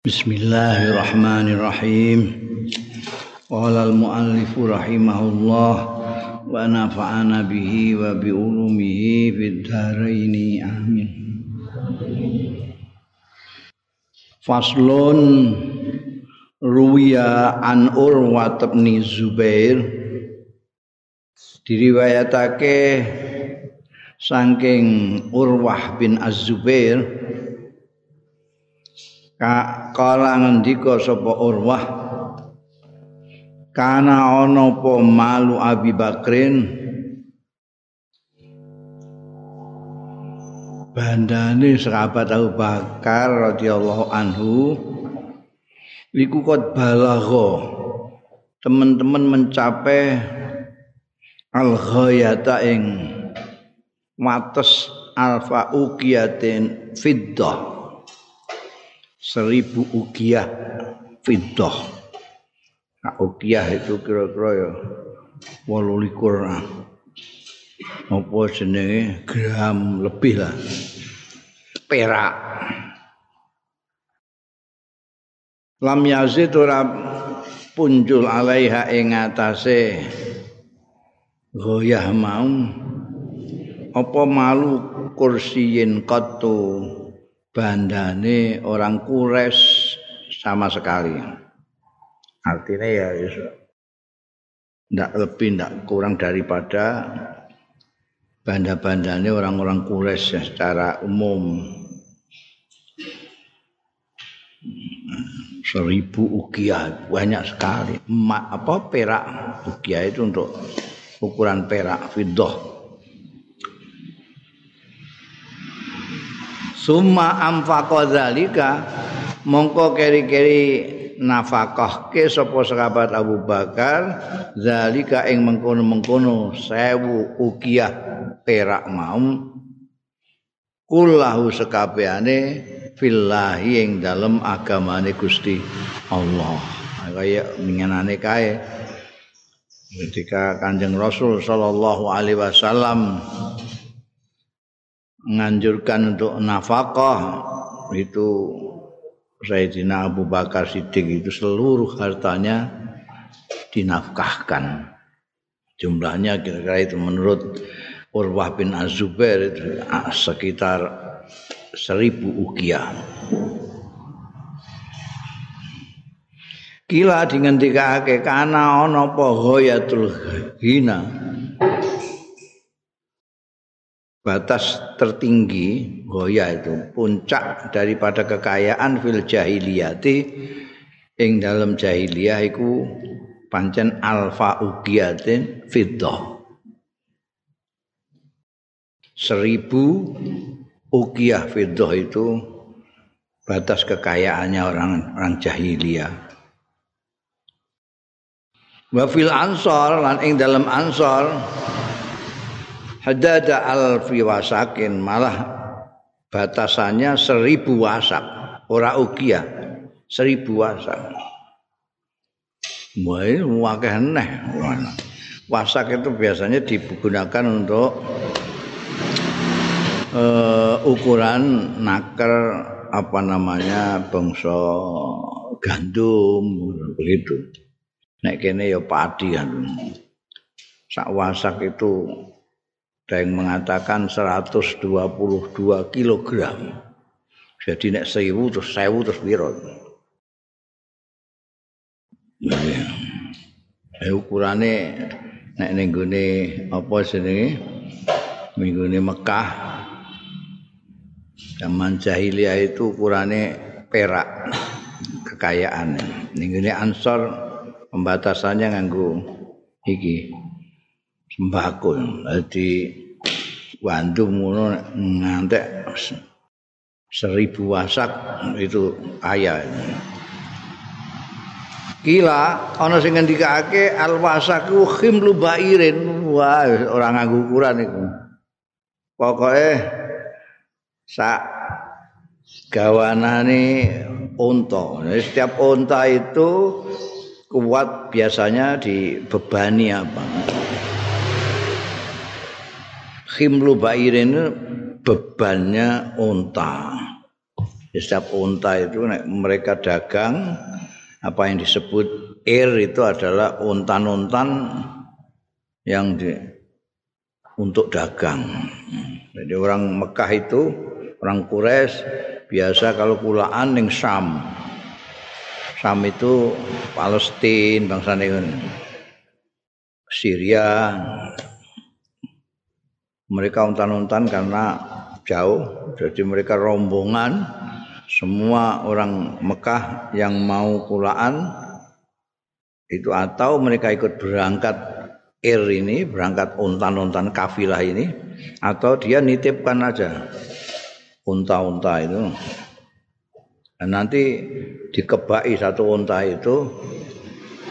Bismillahirrahmanirrahim. Qala al-muallif rahimahullah wa nafa'ana bihi wa bi ulumihi fid dharain amin. Faslun ruwiya an Urwa bin Zubair diriwayatake saking Urwah bin Az-Zubair kala ngendika sapa Urwah kana ana apa malu Abi Bakrin? Bandane sahabat Abu Bakar radhiyallahu anhu iku kot balagha. Teman-teman mencapai al ghayata ing wates alfa uqiyatin fiddah seribu ukiah fiddah. Nah, ukiah itu kira-kira ya walu likur apa jenenge? Gram lebih lah. Perak. Lam yazid ora punjul alaiha ing atase goyah mau apa malu kursiyin qattu bandane orang kures sama sekali. Artinya ya tidak lebih tidak kurang daripada banda-bandane orang-orang kures ya, secara umum. Seribu ukiah banyak sekali. Emak apa perak ukiah itu untuk ukuran perak fidoh summa amfaqa zalika mongko keri-keri nafkah ke sapa sahabat Abu Bakar zalika ing mengkono-mengkono sewu ukiah perak mau kullahu sekabehane fillahi ing dalem agamane Gusti Allah. Kaya minyanane kae. Ketika Kanjeng Rasul sallallahu alaihi wasallam menganjurkan untuk nafkah itu Sayyidina Abu Bakar Siddiq itu seluruh hartanya dinafkahkan. Jumlahnya kira-kira itu menurut Urwah bin Az-Zubair itu sekitar seribu ukiah. Kila dingendikake kana ana apa ghayatul hina batas tertinggi goya itu puncak daripada kekayaan fil jahiliyati ing dalam jahiliyah iku pancen alfa ugiyatin fiddah. Seribu ukiah fiddah itu batas kekayaannya orang orang jahiliyah. Wa fil ansor lan ing dalam ansor hadada alfi wasakin malah batasannya seribu wasak ora ukia seribu wasak Wah, wakeh neh. Wasak itu biasanya digunakan untuk uh, ukuran naker apa namanya bangsa gandum begitu. Nek kene ya padi kan. Sak wasak itu ada yang mengatakan 122 kilogram. Jadi nek sewu terus sewu terus biro. Ya. Eh, ukurane nek ning gone apa jenenge? Minggune Mekah. Zaman jahiliyah itu ukurane perak kekayaan. Ning gone Ansor pembatasannya nganggo iki sembako. Jadi Bandung ngono ngantek seribu wasak itu kaya. Kila ana sing ngendikake al wasaku khimlu bairin. Wah, ora nganggo ukuran iku. Pokoke sak gawanane unta. Setiap unta itu kuat biasanya dibebani apa? Khimlu bairin bebannya unta setiap unta itu mereka dagang apa yang disebut air itu adalah untan-untan yang di, untuk dagang. Jadi orang Mekah itu orang Quraisy biasa kalau kulaan ning Sam. Sam itu Palestina bangsa Syria. Mereka untan-untan karena jauh, jadi mereka rombongan semua orang Mekah yang mau kulaan itu atau mereka ikut berangkat ir ini, berangkat untan-untan kafilah ini atau dia nitipkan aja unta-unta itu. Dan nanti dikebaki satu unta itu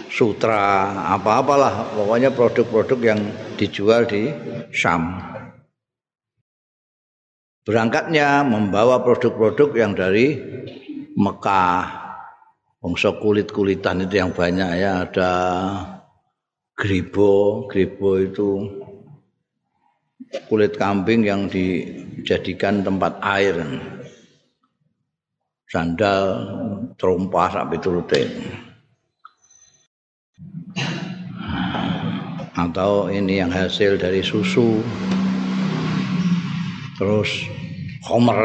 sutra apa-apalah pokoknya produk-produk yang dijual di Syam. Berangkatnya membawa produk-produk yang dari Mekah. Bangsa kulit-kulitan itu yang banyak ya, ada gribo, gribo itu kulit kambing yang dijadikan tempat air. Sandal, trompa sampai turutin. Atau ini yang hasil dari susu. terus Homer.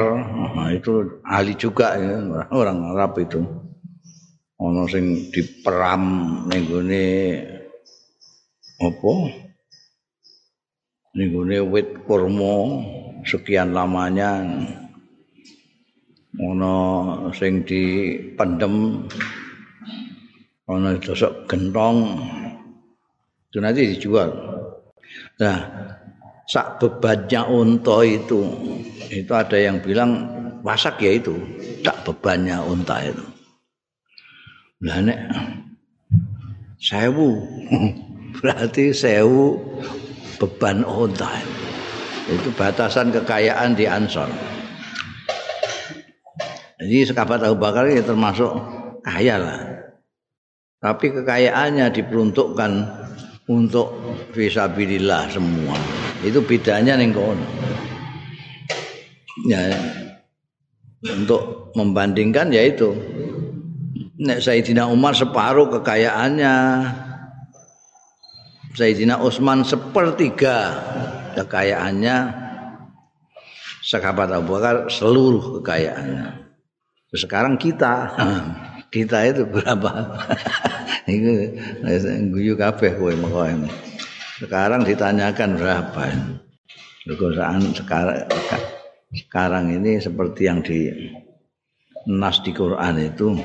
Itu ahli juga ya. Orang Arab itu. Ono sing diperam ning gone apa? Ning gone wit kurma sekian lamanya. Ono sing dipendem. Ono dosok gentong. Itu nanti dijual. Nah sak bebannya unta itu. Itu ada yang bilang wasak ya itu. Tak bebannya unta itu. Lah nek sewu berarti sewu beban unta itu. Batasan kekayaan di Ansor. Jadi sekabat Abu Bakar ya termasuk kaya lah. Tapi kekayaannya diperuntukkan untuk visabilillah semua. Itu bedanya ning kono. Ya untuk membandingkan ya itu. Nek Sayyidina Umar separuh kekayaannya. Sayyidina Utsman sepertiga kekayaannya. Sahabat Abu Bakar seluruh kekayaannya. Sekarang kita kita itu berapa? Iku guyu kabeh kowe meko Sekarang ditanyakan berapa? Kekuasaan sekarang sekarang ini seperti yang di nas di Quran itu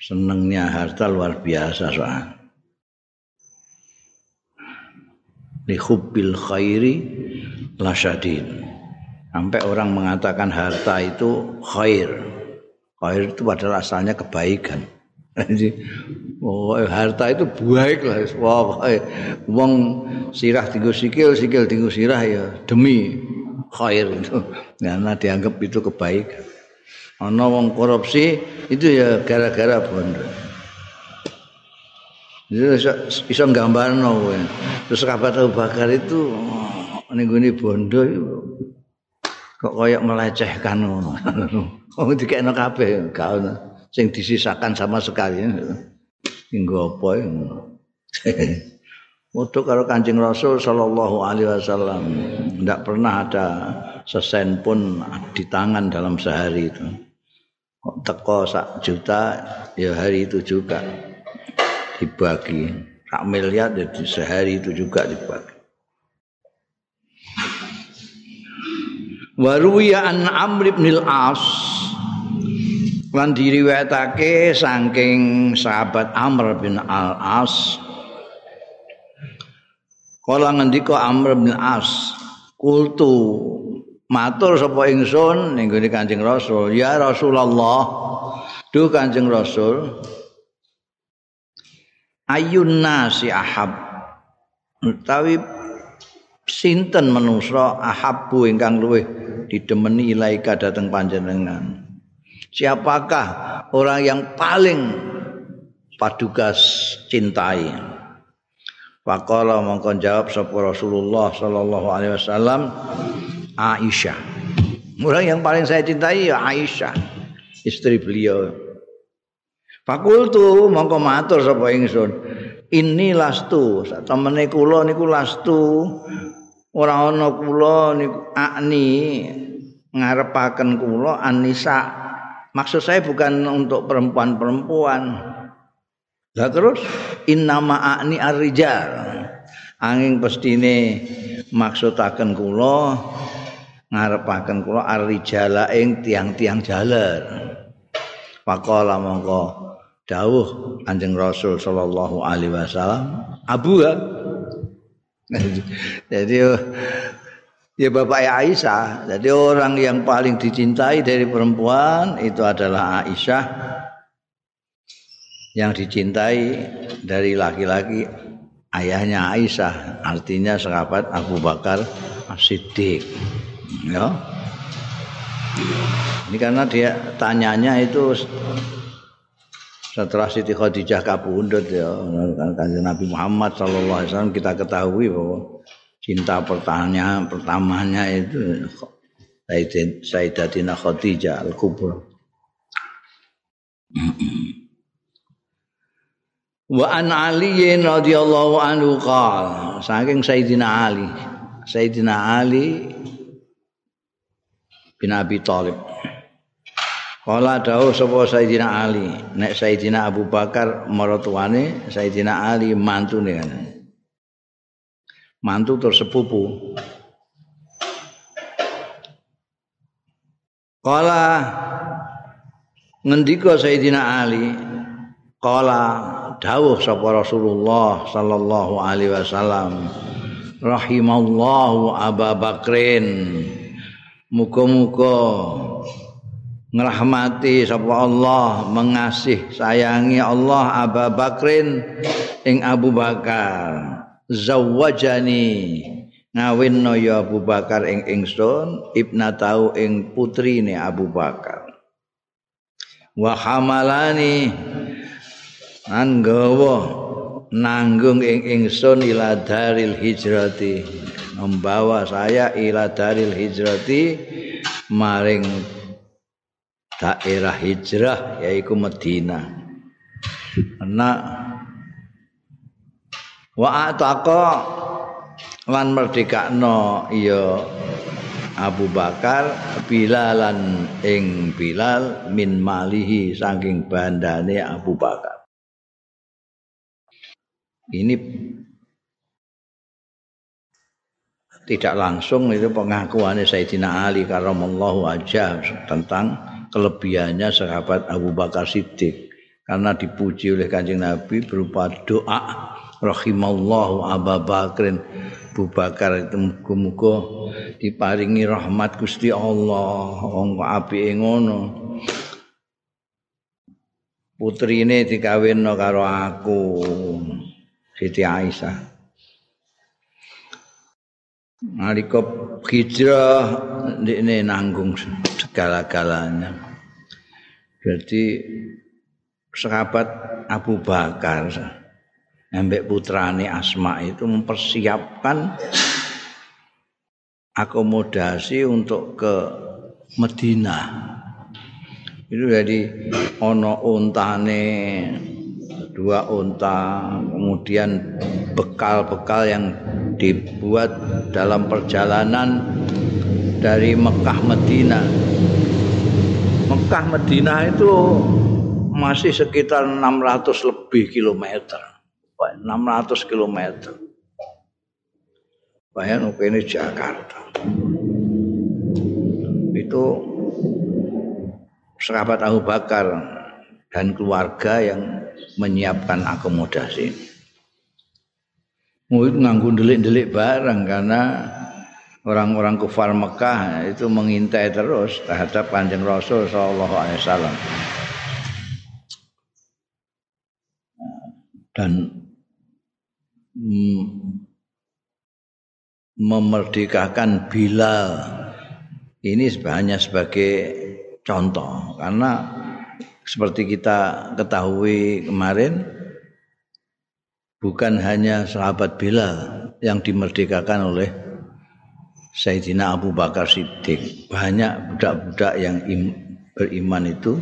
senengnya harta luar biasa soal. Li hubbil khairi lasyadin. Sampai orang mengatakan harta itu khair. Khair itu padahal asalnya kebaikan. Jadi oh, harta itu baik lah. Wah, wong sirah tinggu sikil, sikil tinggu sirah ya demi khair itu. Karena dianggap itu kebaikan. Ana wong korupsi itu ya gara-gara bondo. Iso, iso gambarno kowe. Terus kabar Bakar itu oh, ning bondo kok koyok melecehkan. Wong dikekno kabeh, gak ono sing disisakan sama sekali. Hingga apa ya? Untuk kalau kancing Rasul Sallallahu Alaihi Wasallam tidak pernah ada sesen pun di tangan dalam sehari itu. Teko sak juta ya hari itu juga dibagi. Sak miliar jadi ya sehari itu juga dibagi. Waruya an Amr ibn al-As lan diriwayatake saking sahabat Amr bin Al-As. Kala ngendika Amr bin As kultu matur sapa ingsun? Ning gone Kanjeng Rasul ya Rasulullah. Duh Kanjeng Rasul. Ayun nasi ahab. Utawi sinten manungsa ahabbu ingkang luwih didemeni ilaika dateng panjenengan siapakah orang yang paling padukas cintai Faqala mongko jawab sapa Rasulullah sallallahu alaihi wasallam Aisyah Orang yang paling saya cintai ya Aisyah, istri beliau. Fakultu mongko matur sapa ingsun. Ini lastu, temene kula niku lastu. Ora ana kula niku akni ngarepaken kula anisa. Maksud saya bukan untuk perempuan-perempuan. Lah terus innama akni ar-rijal. Anging pestine maksudaken kula ngarepaken kula ar-rijala ing tiang-tiang jaler. Faqala mongko dawuh Kanjeng Rasul sallallahu alaihi wasallam Abu. Jadi ya Bapak Aisyah. Jadi orang yang paling dicintai dari perempuan itu adalah Aisyah. Yang dicintai dari laki-laki ayahnya Aisyah, artinya sahabat Abu Bakar As-Siddiq. Ya. Ini karena dia tanyanya itu setelah Siti Khadijah kabundut ya kanjeng Nabi Muhammad sallallahu alaihi wasallam kita ketahui bahwa cinta pertanyaan pertamanya itu Sayyidatina Khadijah Al-Kubra. Wa an Ali radhiyallahu anhu qal saking Sayyidina Ali Sayyidina Ali bin Abi Thalib Kala dawuh sapa Sayyidina Ali, nek Sayyidina Abu Bakar maratuane, Sayyidina Ali mantune kan. Mantu terus sepupu. Kala ngendika Sayyidina Ali, kala dawuh sapa Rasulullah sallallahu alaihi wasallam, rahimallahu Abu Bakrin. Muga-muga ngrahmati sapa Allah mengasih sayangi Allah Abu Bakrin ing Abu Bakar zawajani ngawinno ya Abu Bakar ing ingsun ibnatau ing putrine Abu Bakar. Wa hamalani. Anggawa nanggung ing ingsun ila daril hijrati. Membawa saya ila daril hijrati maring daerah hijrah yaitu Medina. Karena wa ataqa lan merdekakno iya Abu Bakar Bilalan ing Bilal min malihi saking bandane Abu Bakar. Ini tidak langsung itu pengakuannya Sayyidina Ali karamallahu aja tentang kelebihannya sahabat Abu Bakar Siddiq karena dipuji oleh Kanjeng Nabi berupa doa rahimallahu Abu Bakrin Abu Bakar muga-muga diparingi rahmat Gusti Allah. Wong apike ngono? Putrine dikawinno karo aku Siti Aisyah. Nalika hijrah ini nanggung segala-galanya. Jadi sahabat Abu Bakar ambek putrane Asma itu mempersiapkan akomodasi untuk ke Medina. Itu jadi ono untane dua unta, kemudian bekal-bekal yang dibuat dalam perjalanan dari Mekah Medina. Mekah Medina itu masih sekitar 600 lebih kilometer. 600 kilometer. Bayang ini Jakarta. Itu sahabat Abu Bakar dan keluarga yang menyiapkan akomodasi. Mungkin nganggu delik-delik barang karena orang-orang kufar Mekah itu mengintai terus terhadap Kanjeng Rasul sallallahu alaihi wasallam. Dan memerdekakan Bilal ini hanya sebagai contoh karena seperti kita ketahui kemarin bukan hanya sahabat Bilal yang dimerdekakan oleh Sayyidina Abu Bakar Siddiq. Banyak budak-budak yang im, beriman itu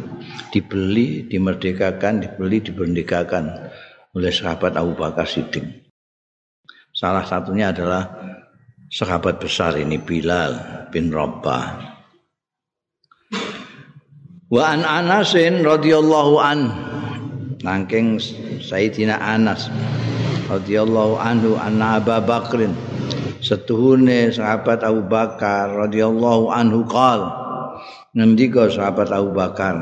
dibeli, dimerdekakan, dibeli, dimerdekakan oleh sahabat Abu Bakar Siddiq. Salah satunya adalah sahabat besar ini Bilal bin Rabbah. Wa an Anasin radhiyallahu an nangking Sayyidina Anas radhiyallahu anhu anna Abu Bakrin setuhune sahabat Abu Bakar radhiyallahu anhu qal ngendika sahabat Abu Bakar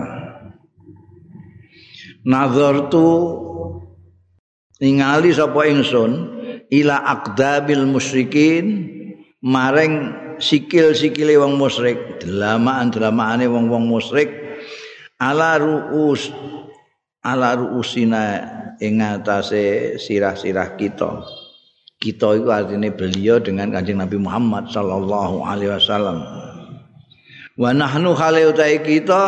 nazartu ningali sapa ingsun ila aqdabil musyrikin maring sikil-sikile wong musyrik delamaan-delamaane wong-wong musyrik ala ruus ala ruusina ing atase sirah-sirah kita. Kita itu artinya beliau dengan Kanjeng Nabi Muhammad sallallahu alaihi wasallam. Wa nahnu khale utai kita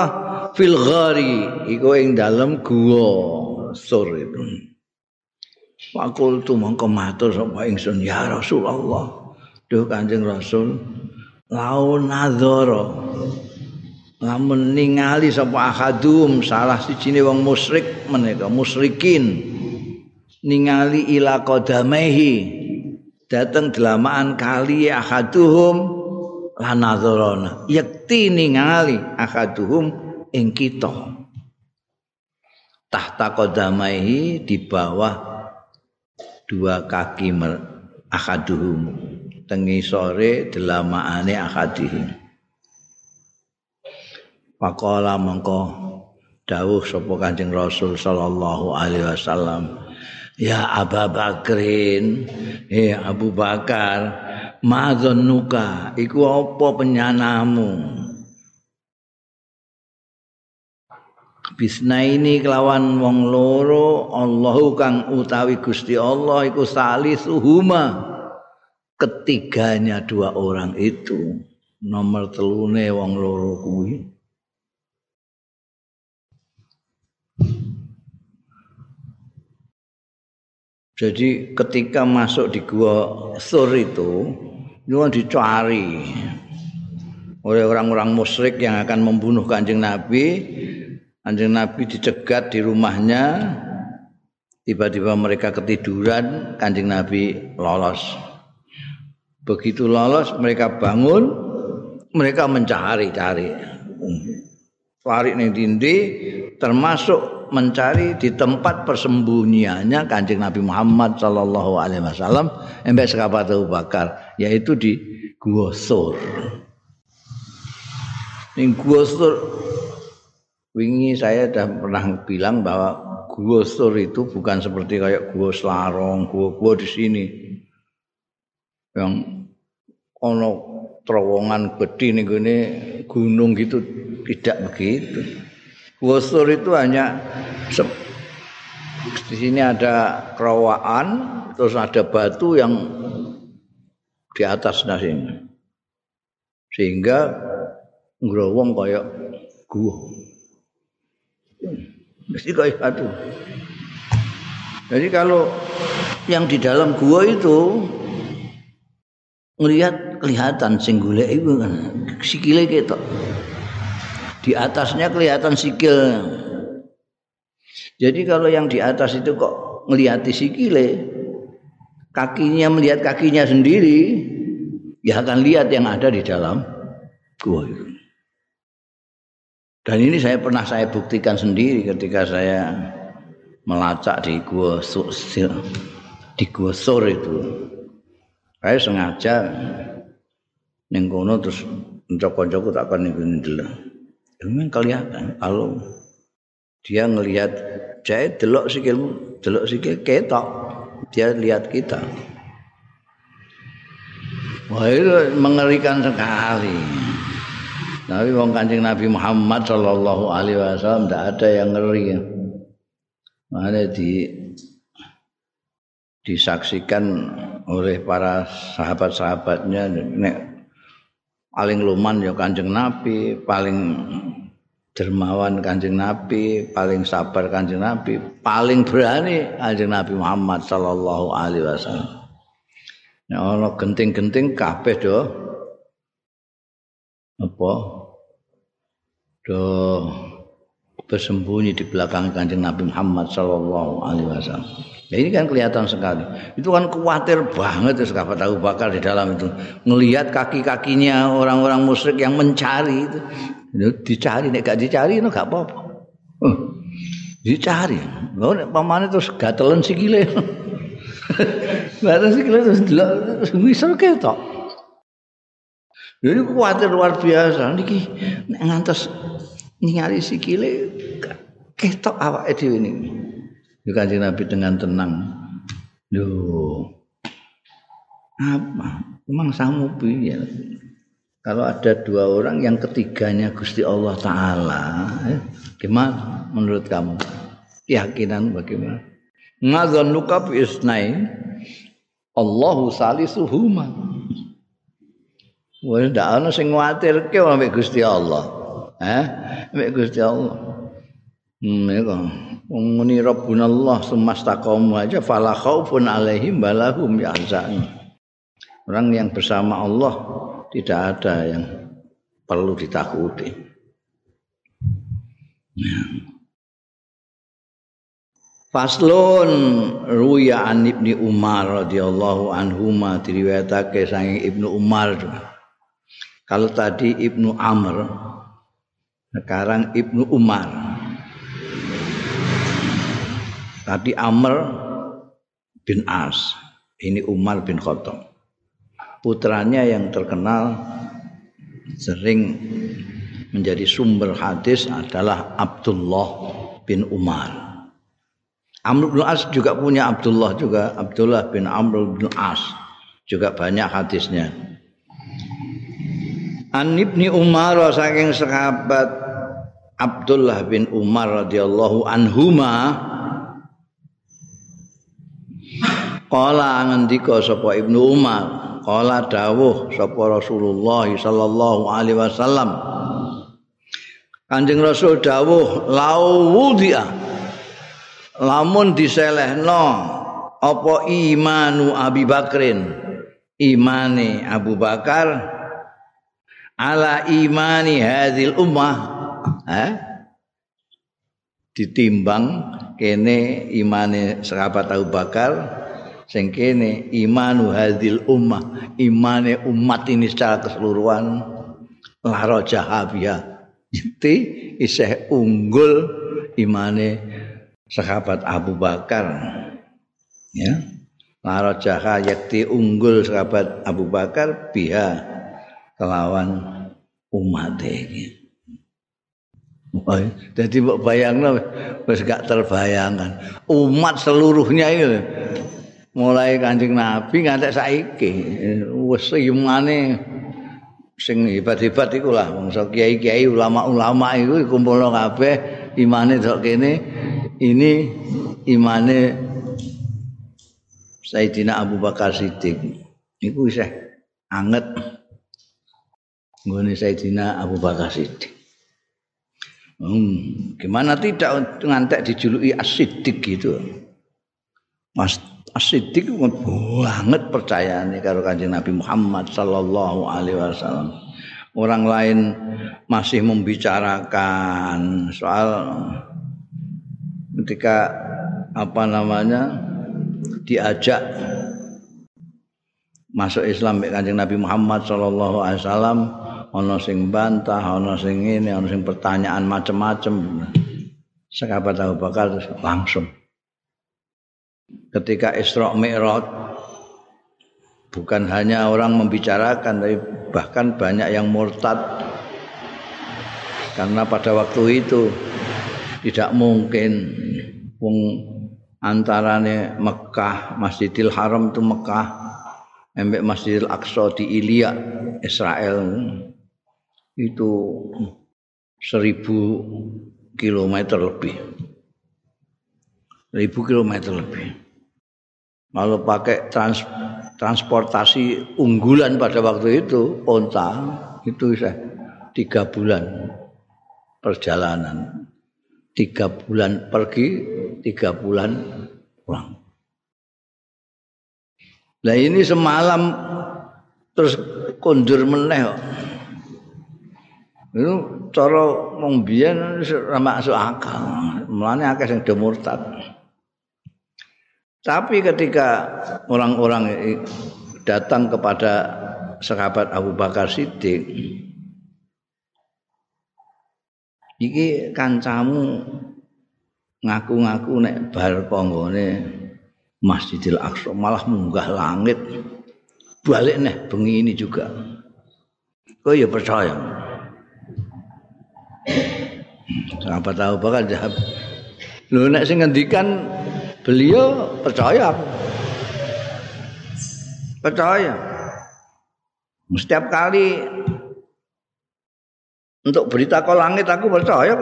fil ghari iku ing dalem gua sur itu. Fakul tu mongko matur sapa ingsun. Ya Rasulullah. Duh Kanjeng Rasul. Laun nadzara lamun ningali sapa ahadum salah sijine wong musyrik menika musyrikin. Ningali ila qadamaihi dateng delamaan kali ahaduhum lanadzarana yakti ningali ahaduhum ing kita. Tahta qadamaihi di bawah dua kaki ahaduhum tengi sore delamaane ahadihim Pakola mengko dawuh sapa Kanjeng Rasul sallallahu alaihi wasallam Ya Abu Bakrin eh Abu Bakar madzanuka iku apa penyanamu Bisna ini kelawan wong loro Allahu kang utawi Gusti Allah iku salisuhuma ketiganya dua orang itu nomor telune wong loro kuwi Jadi ketika masuk di gua Sur itu, itu dicari oleh orang-orang musyrik yang akan membunuh kanjeng Nabi. Kanjeng Nabi dicegat di rumahnya. Tiba-tiba mereka ketiduran, kanjeng Nabi lolos. Begitu lolos, mereka bangun, mereka mencari-cari. Cari nih dindi, termasuk mencari di tempat persembunyiannya kanjeng Nabi Muhammad Shallallahu Alaihi Wasallam embek sekabat Abu Bakar yaitu di Gua Sur. Di Gua Sur wingi saya sudah pernah bilang bahwa Gua Sur itu bukan seperti kayak Gua Selarong, gua-gua di sini yang ono terowongan gede nih gunung gitu tidak begitu. Wusur itu hanya di sini ada kerawaan, terus ada batu yang di atas sini. Sehingga ngrowong kayak gua. Mesti kayak batu. Jadi kalau yang di dalam gua itu melihat kelihatan singgule itu kan sikile gitu di atasnya kelihatan sikil. Jadi kalau yang di atas itu kok melihat sikile, kakinya melihat kakinya sendiri, ya akan lihat yang ada di dalam gua itu. Dan ini saya pernah saya buktikan sendiri ketika saya melacak di gua di gua sur itu. Saya sengaja nengkono terus njok-njok tak akan ning memang kelihatan. Kalau dia ngelihat saya delok sikilmu delok sikil ketok. Dia lihat kita. Wah itu mengerikan sekali tapi wong kancing Nabi Muhammad Shallallahu Alaihi Wasallam tidak ada yang ngeri mana di disaksikan oleh para sahabat-sahabatnya nek paling luman ya Kanjeng Nabi, paling dermawan Kanjeng Nabi, paling sabar Kanjeng Nabi, paling berani Kanjeng Nabi Muhammad sallallahu alaihi wasallam. Nek ana genting-genting kabeh do apa do bersembunyi di belakang kanjeng Nabi Muhammad Sallallahu Alaihi Wasallam. Ya ini kan kelihatan sekali. Itu kan khawatir banget ya sahabat Abu Bakar di dalam itu. Ngelihat kaki-kakinya orang-orang musyrik yang mencari itu. itu dicari, nek gak dicari itu gak apa-apa. Uh, dicari. Loh, nek pamane terus gatelan sikile. Gatelan sikile terus delok terus misal Jadi khawatir luar biasa. Niki nek ngantos ningali sikile ketok awake dhewe niki. Itu kanjeng Nabi dengan tenang. Loh. Apa? Memang samu piye? Kalau ada dua orang yang ketiganya Gusti Allah Ta'ala eh, Gimana menurut kamu? Keyakinan bagaimana? Ngazannuka bi isnain Allahu salisuhuma Wah, ndak ana sing nguwatirke ambek Gusti Allah. Eh, ambek Gusti Allah. Hmm, Wong muni Rabbunallah semastaqamu aja fala khaufun alaihim balahum yahzan. Orang yang bersama Allah tidak ada yang perlu ditakuti. Faslun ruya an ibni Umar radhiyallahu anhuma diriwayatake saking Ibnu Umar. Kalau tadi Ibnu Amr, sekarang Ibnu Umar. Tadi Amr bin As, ini Umar bin Khattab. Putranya yang terkenal sering menjadi sumber hadis adalah Abdullah bin Umar. Amr bin As juga punya Abdullah juga, Abdullah bin Amr bin As juga banyak hadisnya. An ibni Umar saking sahabat Abdullah bin Umar radhiyallahu anhuma Kala ngendika sapa Ibnu Umar, kala dawuh sapa Rasulullah sallallahu alaihi wasallam. Kanjeng Rasul dawuh lauwudia. Lamun diselehno apa imanu Abi Bakrin, imane Abu Bakar ala imani hadil ummah, eh? ditimbang kene imane sahabat Abu Bakar sing kene imanu hadil ummah. Imane umat ini secara keseluruhan. Laro jahabia jadi isih unggul imane sahabat Abu Bakar. Ya. Laro jaha yakti unggul sahabat Abu Bakar biha kelawan umat ini Oh, jadi bayangno wis gak terbayangkan. Umat seluruhnya itu mulai Kanjeng Nabi ngantek saiki. Wis imane sing hebat-hebat iku lah. Wong kiai-kiai ulama-ulama iku kumpulno kabeh imane tok kene. Ini imane Sayyidina Abu Bakar Siddiq. Iku isih anget nggone Sayyidina Abu Bakar Siddiq Hmm, gimana tidak ngantek dijuluki As-Siddiq gitu. Mas As-Siddiq banget percayane karo Kanjeng Nabi Muhammad sallallahu alaihi wasallam. Orang lain masih membicarakan soal ketika apa namanya diajak masuk Islam Kanjeng Nabi Muhammad sallallahu alaihi wasallam ana sing bantah, ana sing ngene, ana sing pertanyaan macam-macam. Sahabat Abu Bakar langsung. Ketika Isra Mi'raj bukan hanya orang membicarakan tapi bahkan banyak yang murtad. Karena pada waktu itu tidak mungkin wong antarane Mekah Masjidil Haram itu Mekah embek Masjidil Aqsa di Ilya Israel itu seribu kilometer lebih. Ribu kilometer lebih. Kalau pakai trans, transportasi unggulan pada waktu itu onta itu bisa tiga bulan perjalanan. Tiga bulan pergi tiga bulan pulang. Nah ini semalam terus kundur meneh itu cara wong biyen masuk akal. Mulane akeh sing do murtad. Tapi ketika orang-orang datang kepada sahabat Abu Bakar Siddiq iki kancamu ngaku-ngaku nek bar ponggone Masjidil Aqsa malah munggah langit. Balik nih bengi ini juga. Kok ya percaya Sahabat tahu bakal jawab lu nek sing ngendikan beliau percaya aku percaya setiap kali untuk berita ke langit aku percaya.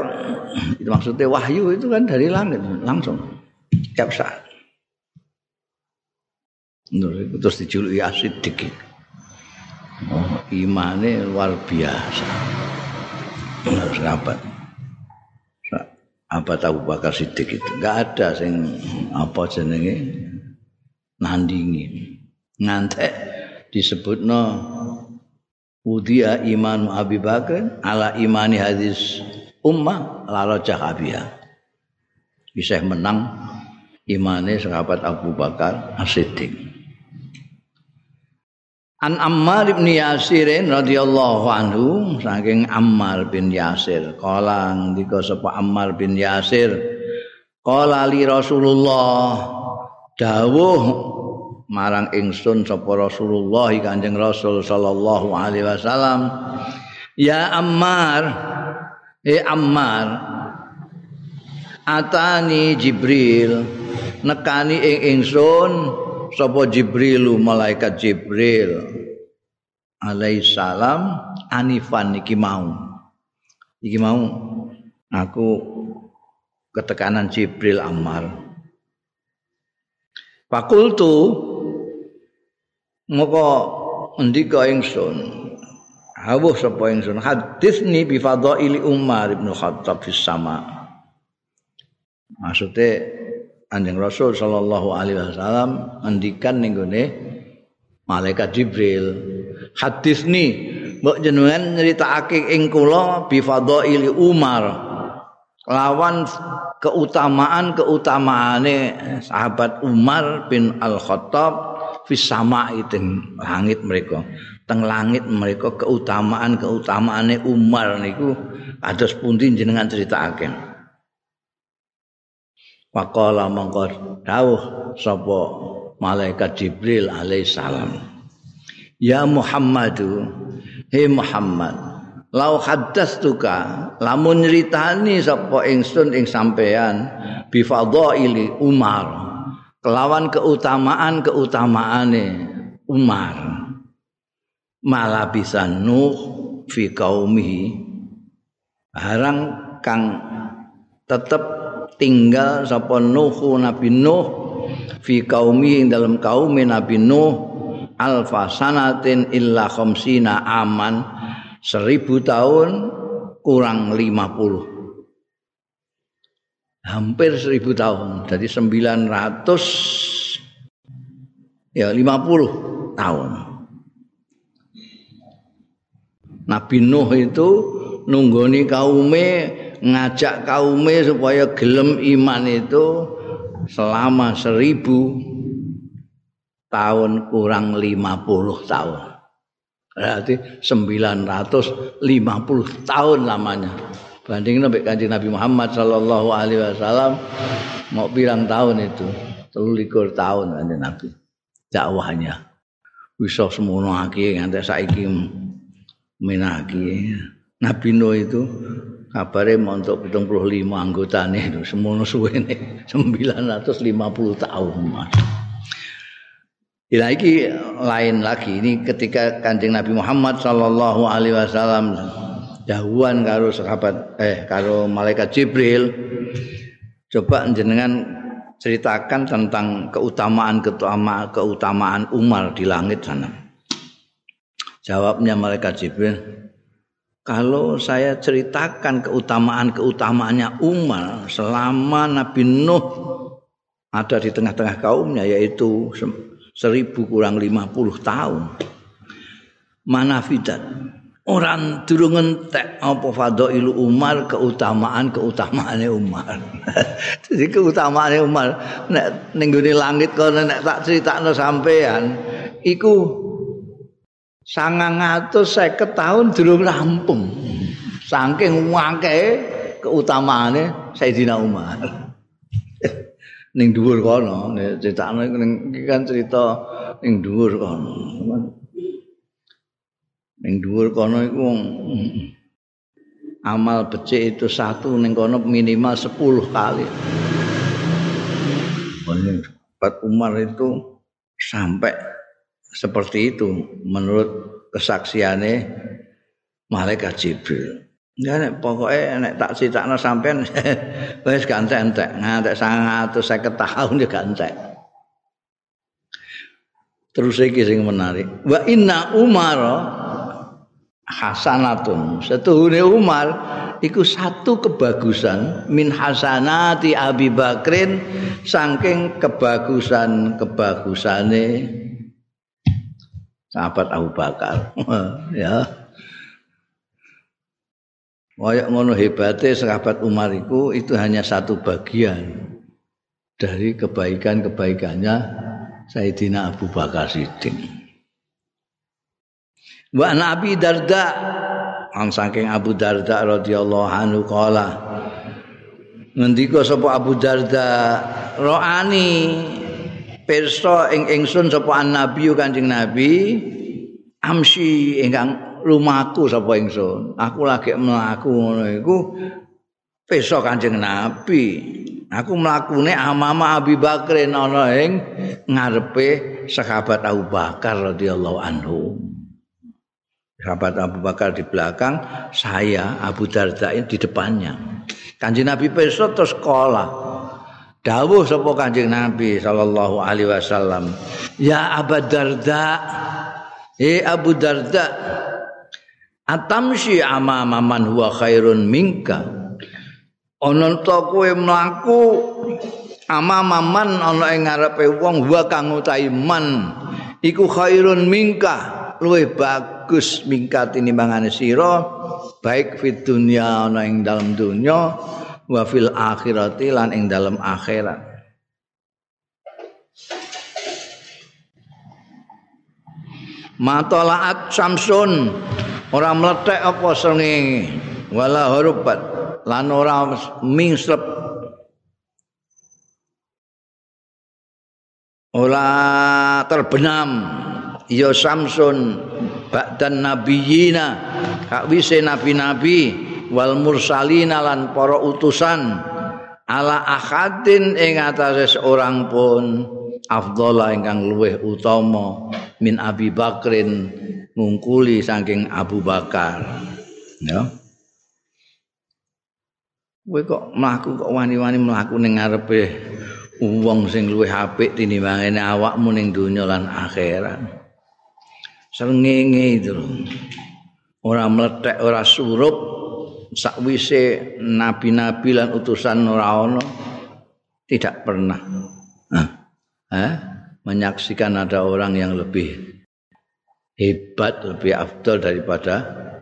Itu maksudnya wahyu itu kan dari langit langsung setiap saat. Terus dijuluki asidik. Oh, imannya luar biasa. Sahabat. Apa tahu bakar sidik itu? Enggak ada sing apa jenenge nandingi. Ngantek disebutno Udia iman Abi Bakar ala imani hadis ummah la jahabia. Bisa menang imane sahabat Abu Bakar As-Siddiq. An Ammar bin Yasir radhiyallahu anhu saking Ammar bin Yasir. Kala ndika sapa Ammar bin Yasir? Kala li Rasulullah dawuh marang ingsun sapa Rasulullah Kanjeng Rasul sallallahu alaihi wasallam ya Ammar eh Ammar atani Jibril nekani ing ingsun sapa Jibrilu malaikat Jibril alaihi salam anifan iki mau. Iki mau aku ketekanan Jibril Ammar. Fakultu moko ndika ingsun hawuh sapa ingsun haditsni bi fadhaili Umar bin Khattab fis sama. Maksude Anjing Rasul sallallahu alaihi wasallam ngendikan ning gone malaikat Jibril haditsni mbok jenengan nyritakake ing kula bi fadhaili Umar lawan keutamaan-keutamaane sahabat Umar bin Al-Khattab fis sama'i langit mereka teng langit mereka keutamaan keutamaane Umar niku. Kados pundi jenengan critakake Pakola mongko dawuh sapa malaikat Jibril alaihissalam Ya Muhammadu Hei Muhammad Lau haddastuka lamun nyritani sapa ingsun ing sampean bi fadhaili Umar kelawan keutamaan keutamaane Umar. Malah bisa Nuh fi kaumihi harang kang tetep tinggal sapa Nuh Nabi Nuh fi kaumi dalam kaum Nabi Nuh alfa sanatin illa khamsina aman seribu tahun kurang lima puluh hampir seribu tahun. Jadi sembilan ratus ya lima puluh tahun. Nabi Nuh itu nunggoni kaume ngajak kaume supaya gelem iman itu selama seribu tahun kurang lima puluh tahun. Berarti sembilan ratus lima puluh tahun lamanya. banding nabi kanjeng Nabi Muhammad Sallallahu Alaihi Wasallam mau bilang tahun itu telulikur tahun kanjeng Nabi dakwahnya bisa semono aki nganti saiki menaki Nabi Nuh itu kabare montok 75 anggotane. Semono suwene 950 tahun mas. Ya iki lain lagi. Ini ketika Kanjeng Nabi Muhammad sallallahu alaihi wasallam dahuan karo sahabat eh karo malaikat Jibril. Coba jenengan ceritakan tentang keutamaan keutamaan keutamaan Umar di langit sana. Jawabnya malaikat Jibril kalau saya ceritakan keutamaan keutamaannya Umar selama Nabi Nuh ada di tengah-tengah kaumnya yaitu seribu kurang lima puluh tahun. Mana fidat orang durung entek apa fadailu Umar? Keutamaan keutamaane Umar. Jadi keutamaane Umar. Nek ning langit kono nek tak critakno sampean iku sangang atus seket tahun durung rampung. Saking wangke keutamaannya Sayyidina Umar. Ning dhuwur kono critakno iki kan cerita ning dhuwur kono. Ning dhuwur kono iku amal becik itu satu ning kono minimal 10 kali. Umar itu sampai seperti itu menurut kesaksiannya malaikat Jibril. Ya nek pokoke nek tak critakno sampean wis gantek entek ngantek 150 tahun ya gantek. Terus iki sing menarik. Wa inna Umar hasanatun. Setuhune Umar iku satu kebagusan min hasanati Abi Bakrin saking kebagusan kebagusane sahabat Abu Bakar ya Kayak ngono hebatnya sahabat Umar itu itu hanya satu bagian dari kebaikan-kebaikannya Sayyidina Abu Bakar Siddiq. Wa Nabi Darda ang saking Abu Darda radhiyallahu anhu kala ngendika sapa Abu Darda roani pirsa ing ingsun sapa nabi kanjeng nabi. Amsi ingkang lumaku sapa ingsun. Aku lagi mlaku ngono iku pirsa kanjeng nabi. Aku mlakune amama Abi Bakrin ana ing ngarepe sahabat Abu Bakar radhiyallahu anhu. Sahabat Abu Bakar di belakang saya Abu Darda di depannya. Kanjeng Nabi pirsa terus sekolah dawuh sapa Kanjeng Nabi sallallahu alaihi wasallam ya Abu Darda eh Abu Darda atamshi amama man huwa khairun minka? Ana ta kowe mlaku amama man ana ing ngarepe wong wa kang utahi man iku khairun minka luwih bagus mingkat tinimbangane sira baik fit dunya ana ing dalam dunya wa fil akhirati lan ing dalam akhirat. Matolaat samsun ora meletek apa srengenge? Wala hurubat lan ora mingsrep ora terbenam ya samsun ba'dan nabiyina kak wise nabi-nabi wal mursalina lan para utusan ala ahadin ing atase seorang pun afdhala ingkang luweh utama min Abi Bakrin ngungkuli saking Abu Bakar. Ya. Kowe kok mlaku kok wani-wani mlaku ning ngarepe wong sing luwih apik tinimbangane awakmu ning donya lan akhirat. Srengenge itu ora meletek ora surup sakwise nabi-nabi lan utusan ora tidak pernah eh, menyaksikan ada orang yang lebih hebat, lebih afdal daripada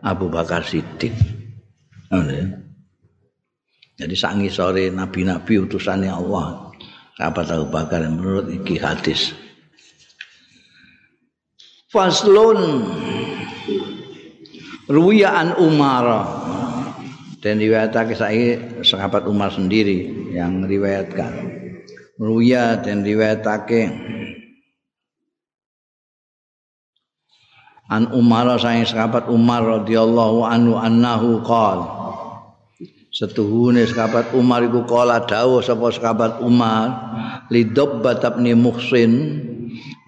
Abu Bakar Siddiq. Jadi sangi sore nabi-nabi utusannya Allah. Sahabat Abu Bakar menurut iki hadis. Faslun Ruwiya Umar dan riwayatake saiki sahabat Umar sendiri yang riwayatkan. Ruya dan riwayatake an Umar saing sahabat Umar radhiyallahu anhu annahu qol setuhune sahabat Umar iku kala dawuh sapa sahabat Umar li Dabbah bin Muhsin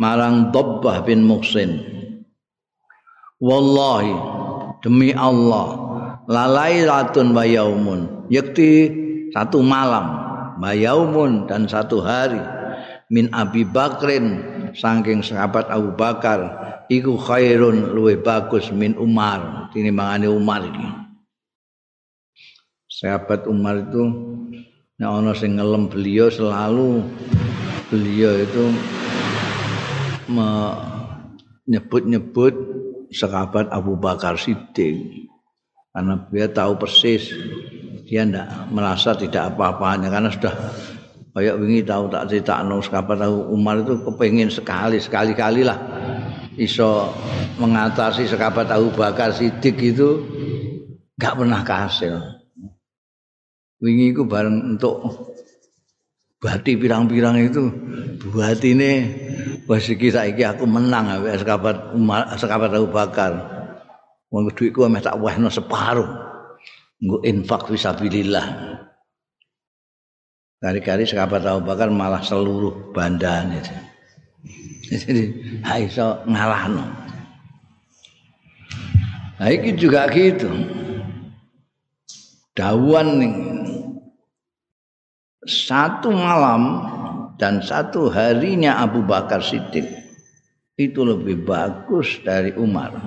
marang Dabbah bin Muhsin. Wallahi demi Allah lalailatun wa yaumun. Yakti satu malam wa yaumun dan satu hari. Min Abi Bakrin saking sahabat Abu Bakar iku khairun luwe bagus min Umar. Tinimbangane Umar iki. Sahabat Umar itu nek ana sing ngelem beliau selalu beliau itu menyebut-nyebut sahabat Abu Bakar Siddiq karena dia tahu persis dia tidak merasa tidak apa-apanya. Karena sudah kayak wingi tahu tak cerita no sahabat tahu Umar itu kepingin sekali sekali kali lah iso mengatasi sahabat Abu Bakar Siddiq itu nggak pernah kasil wingi itu bareng untuk bati pirang-pirang itu buat ini wasiki saiki aku menang ambek sahabat Umar Abu Bakar wong dhuwitku meh tak wehno separuh nggo infak fisabilillah Kali-kali sahabat Abu Bakar malah seluruh bandan itu. Jadi iso ngalahno. Nah ini juga gitu. Dawan nih satu malam dan satu harinya Abu Bakar Siddiq itu lebih bagus dari Umar.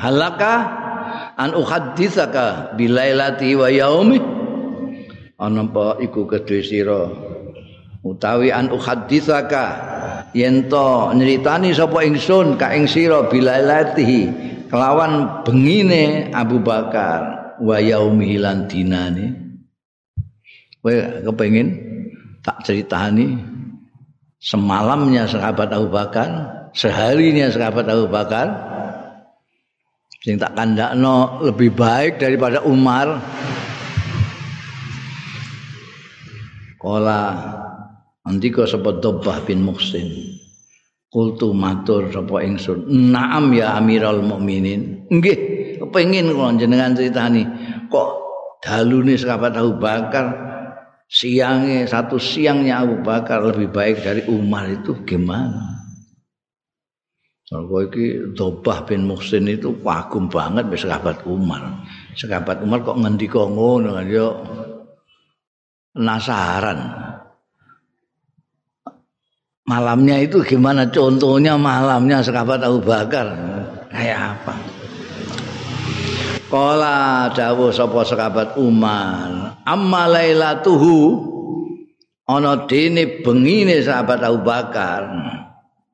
Halaka an uhadditsaka bilailati wa yaumi? Ana apa iku kedhe sira? Utawi an uhadditsaka yen to nyritani sapa ingsun ka ing sira bilailati kelawan bengine Abu Bakar wa yaumi lan dinane. Kowe kepengin tak ceritani semalamnya sahabat Abu Bakar seharinya sahabat Abu Bakar sing tak kandakno lebih baik daripada Umar. Kala andika sapa Dabbah bin Muhsin Kultu matur sapa ingsun Naam ya Amirul Mukminin nggih kepengin kula jenengan critani kok dalune sahabat Abu Bakar? Siangnya satu siangnya Abu Bakar lebih baik dari Umar itu gimana? Kalau iki Dobah bin Muhsin itu kagum banget be sahabat Umar. Sahabat Umar kok ngendika ngono kan yo penasaran. Malamnya itu gimana contohnya malamnya sahabat Abu Bakar kayak apa? Kala dawuh sapa sahabat Umar, amma lailatuhu ana dene bengine sahabat Abu Bakar.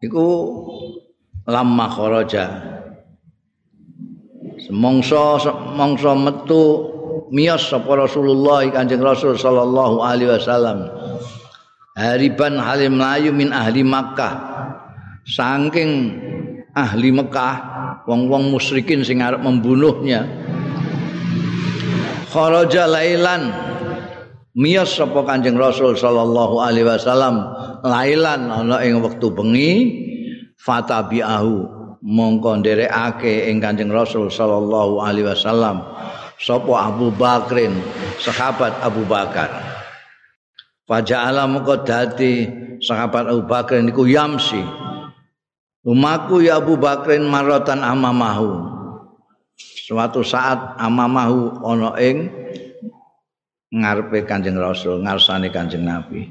Iku lamma kharaja. Semongso semongso metu miyos sapa Rasulullah Kanjeng Rasul sallallahu alaihi wasallam. Hariban halim layu min ahli Makkah. Saking ahli Mekah, wong-wong musyrikin sing arep membunuhnya. kharaja lailan miyas sapa Kanjeng Rasul sallallahu alaihi wasallam lailan ana ing wektu bengi fatabi'ahu. Mongko nderekake ing Kanjeng Rasul sallallahu alaihi wasallam sapa Abu Bakrin sahabat Abu Bakar. Faja'ala mongko dadi sahabat Abu Bakar niku yamsi. Umaku ya Abu Bakrin maratan amamahu. Suatu saat amamahu ana ing ngarepe Kanjeng Rasul, ngarsane Kanjeng Nabi.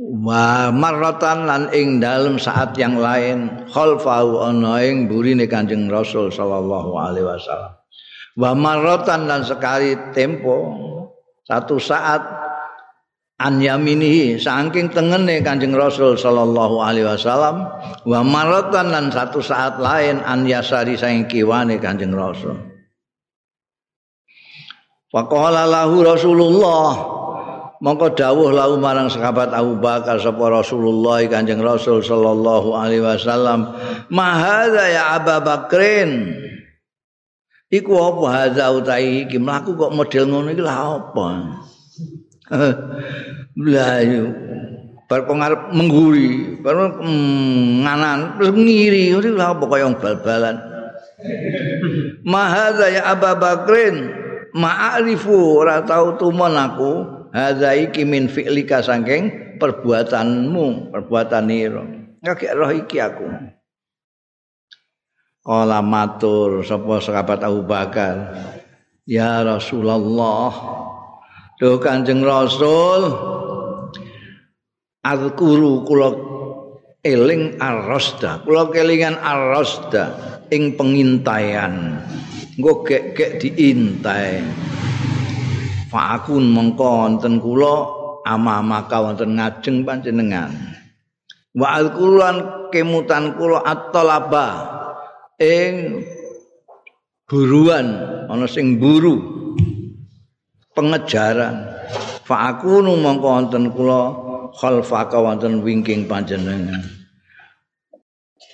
Wa marratan lan ing dalem saat yang lain khalfahu ana ing burine Kanjeng Rasul sallallahu alaihi wasallam. Wa marratan lan sekali tempo satu saat an yaminihi saking tengene Kanjeng Rasul sallallahu alaihi wasallam wa maratan lan satu saat lain an yasari saking kiwane Kanjeng Rasul Faqala lahu Rasulullah mongko dawuh lahu marang sahabat Abu Bakar sapa Rasulullah Kanjeng Rasul sallallahu alaihi wasallam mahadza ya Abu Bakrin? Iku apa hadza utai? Iki mlaku kok model ngono iki lha apa? Lah bar pengarep mengguri, bar mm, nganan terus ngiri, ora lha apa kaya bal-balan. Mahadza ya Abu Bakrin, ma'arifu ora tau tumon aku, hadza iki min fi'lika saking perbuatanmu, perbuatan ira. Ngake roh iki aku. Kala matur sapa sahabat Abu Bakar, Ya Rasulullah, Duh Kanjeng Rasul. Azkuru kula eling arrosda kula kelingan arrosda ing pengintaian. Engko gek-gek diintai Fakun mengko wonten kula ama maka wonten ngajeng panjenengan. Wa alquran kemutan kula at-talaba ing buruan ana sing buru pengejaran. Fa aku nu mongko wonten kula khalfaka wonten wingking panjenengan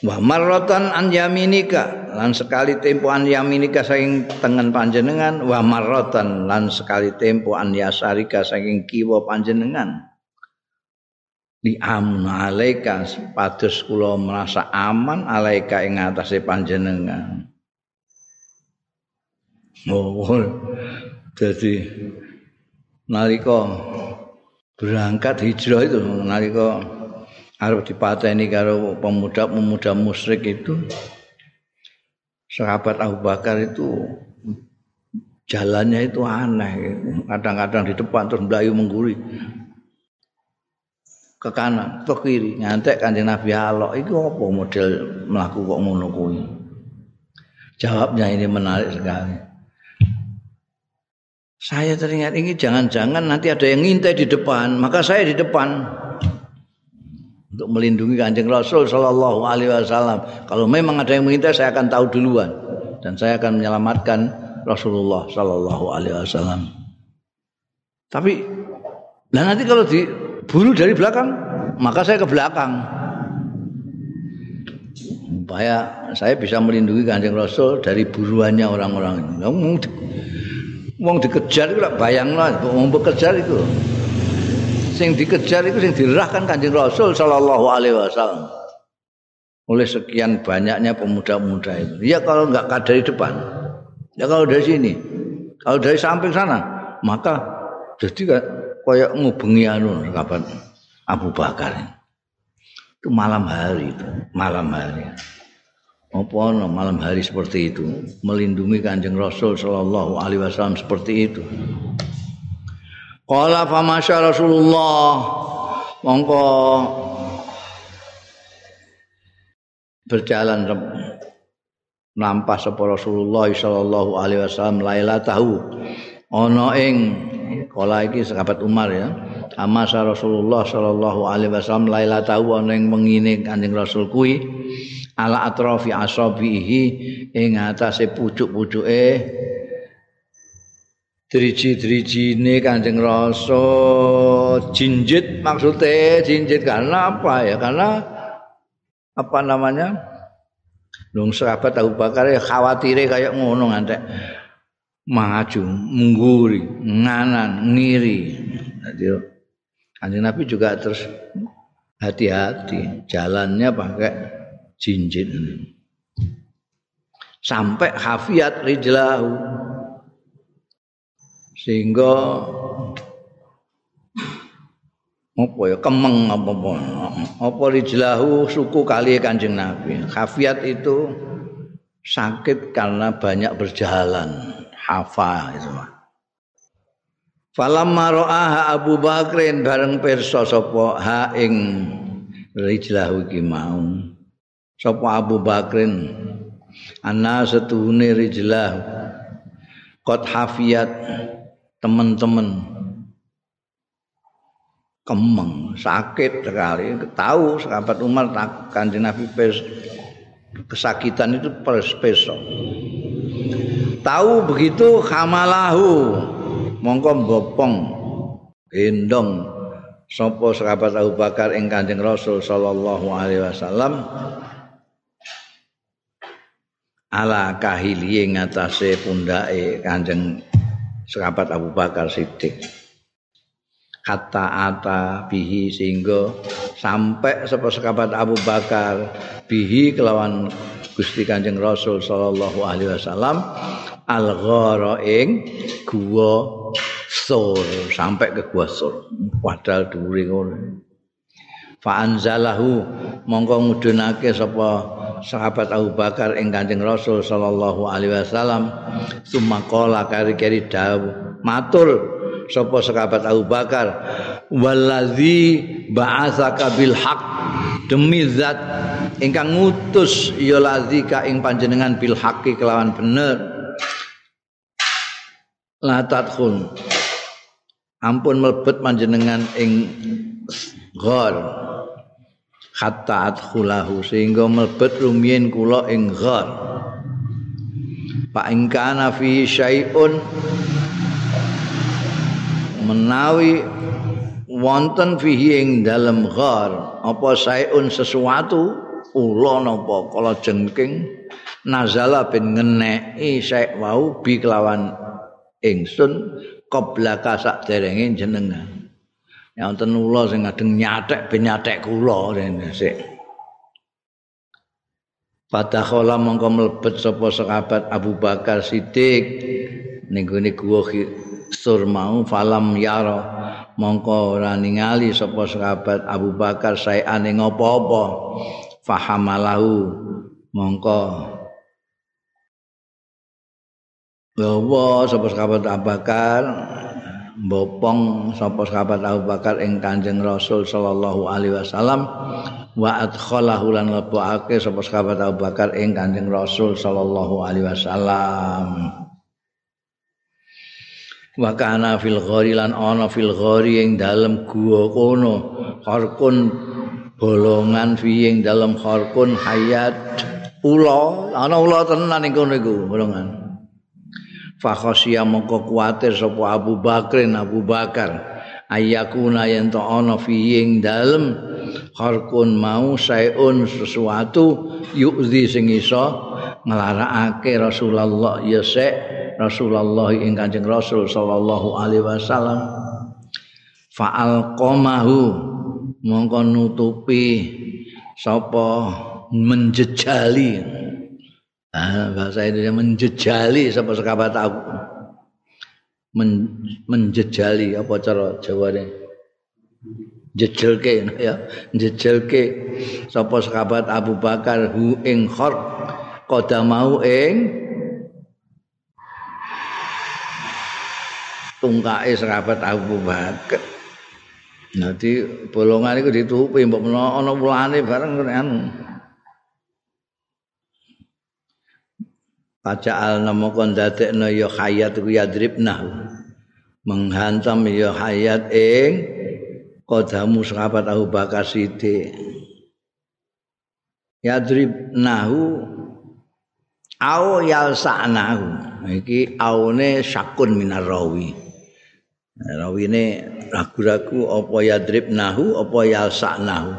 wa marratan an yaminika lan sekali tempo an yaminika saking tengen panjenengan wa marratan lan sekali tempo an yasarika saking kiwa panjenengan. Di amna alaika pados kula merasa aman alaika ing atase panjenengan. Oh jadi nalika berangkat hijrah itu nalika arep dipateni karo pemuda-pemuda musyrik itu sahabat Abu Bakar itu jalannya itu aneh. Kadang-kadang di depan terus melayu mengguri. Ke kanan ke kiri ngantek kanjeng Nabi alok. Itu apa model melaku kok ngono jawabnya ini menarik sekali. Saya teringat ini jangan-jangan nanti ada yang ngintai di depan maka saya di depan untuk melindungi kanjeng Rasul Shallallahu Alaihi Wasallam kalau memang ada yang mengintai saya akan tahu duluan dan saya akan menyelamatkan Rasulullah Shallallahu Alaihi Wasallam tapi dan nanti kalau di buru dari belakang, maka saya ke belakang. Supaya saya bisa melindungi kanjeng Rasul dari buruannya orang-orang ini. Ngomong dikejar itu bayang lah, ngomong bekejar itu. Sing dikejar itu sing dirahkan kanjeng Rasul Shallallahu Alaihi Wasallam oleh sekian banyaknya pemuda-pemuda itu. Ya kalau nggak dari depan, ya kalau dari sini, kalau dari samping sana, maka jadi kaya ngubengi anu kapan Abu Bakar. Itu malam hari itu, malam hari. Apa malam hari seperti itu melindungi Kanjeng Rasul sallallahu alaihi wasallam seperti itu. Qala fa Rasulullah. Mongko berjalan nampas sapa Rasulullah sallallahu alaihi wasallam tahu ana ing kala iki sahabat Umar ya Amasa Rasulullah sallallahu alaihi wasallam laila ana ing mengine Kanjeng Rasul kuwi ala atrafi asabihi ing atase pucuk-pucuke driji-drijine Kanjeng Rasul jinjit maksudnya jinjit. Karena apa ya? Karena apa namanya? Nung sahabat Abu Bakar ya khawatire kayak ngono ngantek. Maju, mengguri, nganan, ngiri. Jadi Kanjeng Nabi juga terus hati-hati. Jalannya pakai jinjit sampai hafiat rijlahu sehingga apa ya kemeng apa apa. Apa rijlahu suku kali kanjeng Nabi. Hafiat itu sakit karena banyak berjalan. Hafa itu. Mah. Falamma ra'aha Abu Bakrin bareng pirsa sapa ha ing rijlahu iki mau. Sapa Abu Bakrin ana setuhune rijlah qad hafiyat teman-teman kemeng sakit sekali. Tahu sahabat Umar kanjeng Nabi pes kesakitan itu pers besok. Tahu begitu khamalahu. Mongko mbopong. Gendong. Sapa sahabat Abu Bakar ing Kanjeng Rasul sallallahu alaihi wasallam? Ala kahili ing atase pundake Kanjeng sahabat Abu Bakar Siddiq. Kata ata bihi sehingga sampai sapa sahabat Abu Bakar bihi kelawan Gusti Kanjeng Rasul sallallahu alaihi wasallam al-ghara ing gua sur sampai ke gua sur. Padahal dhuwure ngono fa anzalahu monggo ngudunake sapa sahabat Abu Bakar ing Kanjeng Rasul sallallahu alaihi wasallam. Summa qala kari-kari dawuh. Matur sapa sahabat Abu Bakar. Wallazi ba'atsaka bil haqq. Demi zat ingkang ngutus ya lazika ing panjenengan bil haqqi kelawan bener. Latat khun ampun melebet panjenengan ing ghor hatta adkhulahu sehingga mlebet rumiyin kula ing ghar fa in kana fi syai'un menawi wonten fihi ing dalem ghar apa syai'un sesuatu ula napa kala jengking nazala ben ngeneki syai' wau bi kelawan ingsun qoblaka sak derenge jenengan Ya wonten ula sing ngadeng nyatek ben nyatek kula rene sik. Padahal mongko mlebet sapa sahabat Abu Bakar Siddiq ning gone guwa sur mau falam yara mongko ora ningali sapa sahabat Abu Bakar saeane ngopo-opo fahamalahu mongko Bawa sapa sahabat Abu Bakar mbopong sapa sahabat Abu Bakar ing Kanjeng Rasul sallallahu alaihi wasallam wa adkhalahu lan lebokake sapa sahabat Abu Bakar ing Kanjeng Rasul sallallahu alaihi wasallam. Wa kana fil ghari lan ana fil ghari ing dalem gua kono harkun bolongan fi ing dalem harkun hayat ula ana ula tenan ing kono iku bolongan fakhosya mongko kuatir sapa Abu Bakrin Abu Bakar. Ayakuna yen to ana fi ing dalem harkun mau sayun sesuatu yu'zi sing iso nglarakake Rasulullah. Ya sek Rasulullah ing Kanjeng Rasul sallallahu alaihi wasallam. Fa'al qamahu mongko nutupi sapa menjejali Ah, bahasa Indonesia menjejali sapa sekabat aku. Men, menjejali apa cara Jawane? Jejelke ya, jejelke sapa sekabat Abu Bakar hu ing khor qadamau ing tungkae sekabat Abu Bakar. Nanti bolongan itu ditutupi mbok menawa ana wulane bareng anu. Pacaal namo kon dadekno ya hayat ku yadribna. Menghantam ya hayat ing kodamu sahabat Abu Bakar Siddiq. Yadribnahu au yalsa'nahu. Iki aune syakun minar rawi. Rawine ragu-ragu apa yadribnahu apa yalsa'nahu.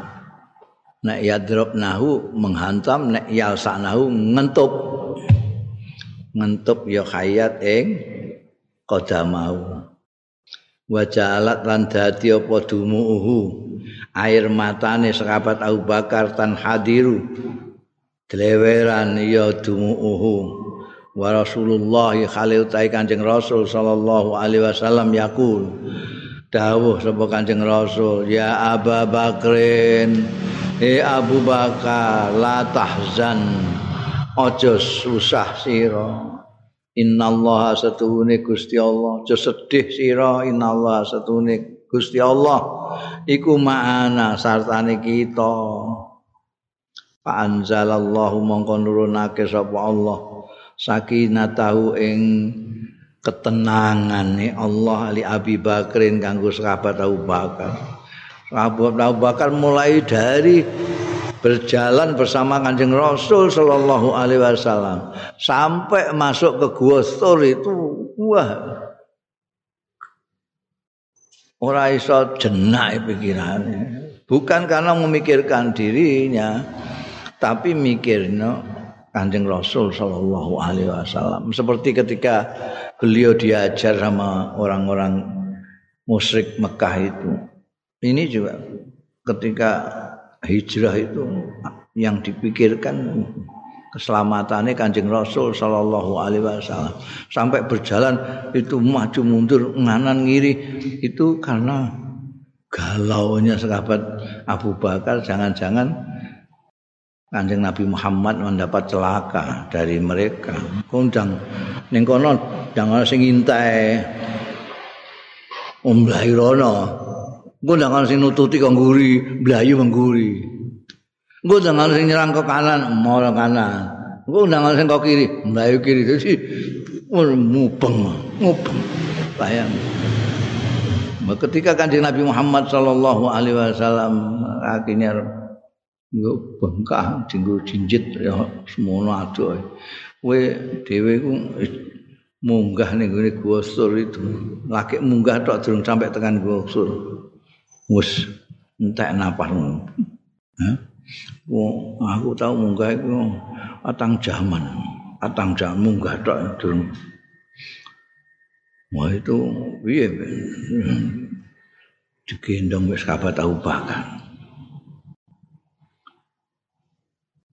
Nek yadribnahu menghantam, nek yalsa'nahu ngentup. Ngentup ya hayat ing qadamau wa jalat lan dadi apa dumuhu air matane sahabat Abu Bakar tan hadiru. Dleweran ya dumuhu wa Rasulullah khalil tai Kanjeng Rasul sallallahu alaihi wasallam yaqul. Dawuh sapa Kanjeng Rasul ya Abu Bakrin eh Abu Bakar la tahzan aja susah sira. Innallaha satuhune Gusti Allah. Aja sedih sira. Innallaha satuhune Gusti Allah. Iku ma'ana sartane kita. Anzalallahu mongko nurunake sapa Allah. Sakinatahu ing ketenangane Allah ali Abi Bakrin kanggo sahabat Abu Bakar. Abu Bakar mulai dari berjalan bersama Kanjeng Rasul sallallahu alaihi wasallam. Sampai masuk ke Gua Stor itu wah. Ora iso jenak pikirannya. Bukan karena memikirkan dirinya tapi mikirnya Kanjeng Rasul sallallahu alaihi wasallam. Seperti ketika beliau diajar sama orang-orang musyrik Mekah itu. Ini juga ketika hijrah itu yang dipikirkan keselamatannya kanjeng Rasul Shallallahu Alaihi Wasallam. Sampai berjalan itu maju mundur nganan ngiri itu karena galaunya sahabat Abu Bakar jangan-jangan kanjeng Nabi Muhammad mendapat celaka dari mereka. Kondang neng kono jangan sing intai Om Lahirono Engko jangan sing nututi kok ngguri, blayu mengguri. Engko jangan sing nyerang ke kanan, mau kanan. Engko jangan sing kok kiri, blayu kiri. Jadi mubeng, mubeng. Bayang. Ketika kanjeng Nabi Muhammad sallallahu alaihi wasallam akhirnya Nggo bengkak dinggo jinjit ya semono adoh. Kowe dhewe ku munggah ning gone Gua Sur itu. Lagi munggah tok durung sampai tekan Gua Wes entek napas. Hah? Wong aku tahu munggah iku atang jaman. Atang jaman munggah tok durung. Wah itu piye? Digendong wis kabar tahu bakar.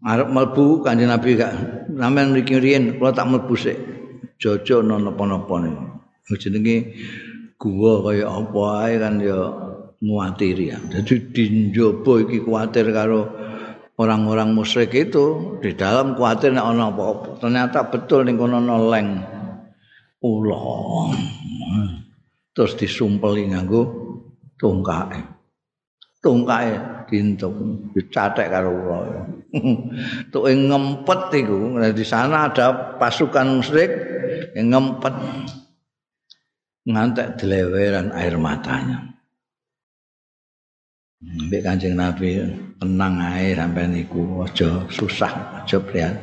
arep mlebu kanjeng Nabi gak sampean mriki riyen kula tak mlebu sik jojo napa-napa niku jenenge gua kaya apa ae kan ya muatiri ya dadi dinjobo iki kuatir karo orang-orang musyrik itu di dalam kuatir nek ana apa-apa ternyata betul ning kono ana leng ulo terus disumpeli nganggo tungkake tungkae dintuk dicatek karo kula. Tuk ngempet iku, di sana ada pasukan musyrik yang ngempet ngantek deleweran air matanya. Mbek Kanjeng Nabi tenang ae sampai niku aja susah, aja prihat.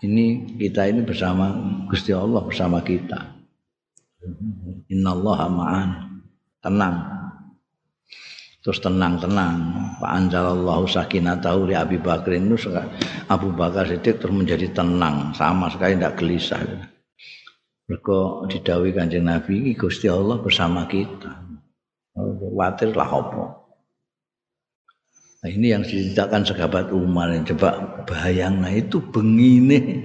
Ini kita ini bersama Gusti Allah bersama kita. Innallaha ma'an. Tenang. terus tenang-tenang Pak Anjalallahu sakinatahu li Abi Bakrin itu Abu Bakar Siddiq terus menjadi tenang sama sekali tidak gelisah mereka didawi kanjeng Nabi Gusti Allah bersama kita khawatir lah apa nah, ini yang diceritakan sekabat Umar yang coba bayang nah itu bengine